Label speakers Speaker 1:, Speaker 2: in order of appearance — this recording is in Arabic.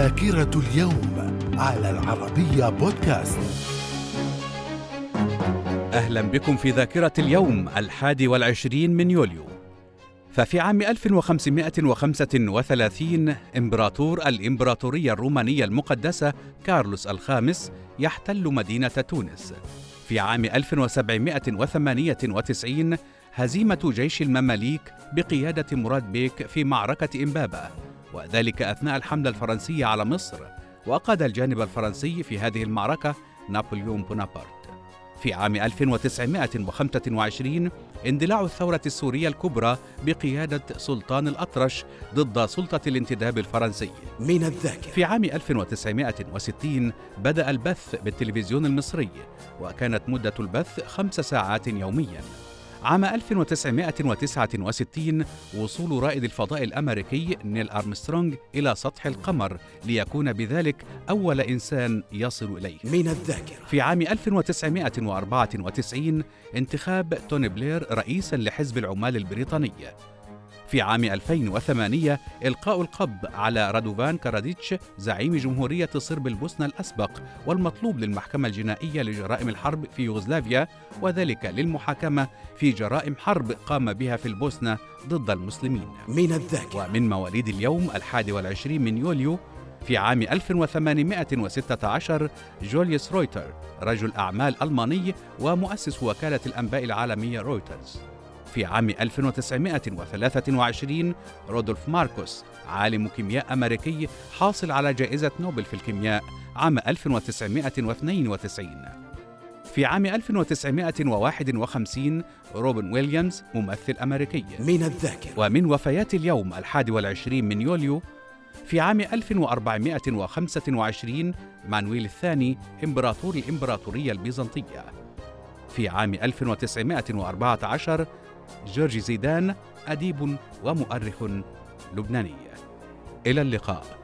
Speaker 1: ذاكرة اليوم على العربية بودكاست.
Speaker 2: أهلا بكم في ذاكرة اليوم الحادي والعشرين من يوليو. ففي عام 1535 إمبراطور الإمبراطورية الرومانية المقدسة كارلوس الخامس يحتل مدينة تونس. في عام 1798 هزيمة جيش المماليك بقيادة مراد بيك في معركة إمبابة. وذلك أثناء الحملة الفرنسية على مصر وقاد الجانب الفرنسي في هذه المعركة نابليون بونابرت. في عام 1925 اندلاع الثورة السورية الكبرى بقيادة سلطان الأطرش ضد سلطة الانتداب الفرنسي.
Speaker 3: من الذاكرة.
Speaker 2: في عام 1960 بدأ البث بالتلفزيون المصري وكانت مدة البث خمس ساعات يومياً. عام 1969 وصول رائد الفضاء الأمريكي نيل أرمسترونغ إلى سطح القمر ليكون بذلك أول إنسان يصل إليه.
Speaker 3: من الذاكرة.
Speaker 2: في عام 1994 انتخاب توني بلير رئيسا لحزب العمال البريطاني في عام 2008 إلقاء القبض على رادوفان كاراديتش زعيم جمهورية صرب البوسنة الأسبق والمطلوب للمحكمة الجنائية لجرائم الحرب في يوغوسلافيا وذلك للمحاكمة في جرائم حرب قام بها في البوسنة ضد المسلمين.
Speaker 3: من الذاكرة.
Speaker 2: ومن مواليد اليوم الحادي والعشرين من يوليو في عام 1816 جوليوس رويتر رجل أعمال ألماني ومؤسس وكالة الأنباء العالمية رويترز. في عام 1923 رودولف ماركوس عالم كيمياء أمريكي حاصل على جائزة نوبل في الكيمياء عام 1992 في عام 1951 روبن ويليامز ممثل أمريكي.
Speaker 3: من الذاكرة.
Speaker 2: ومن وفيات اليوم الحادي والعشرين من يوليو في عام 1425 مانويل الثاني إمبراطور الإمبراطورية البيزنطية. في عام 1914 جورج زيدان أديب ومؤرخ لبناني. إلى اللقاء.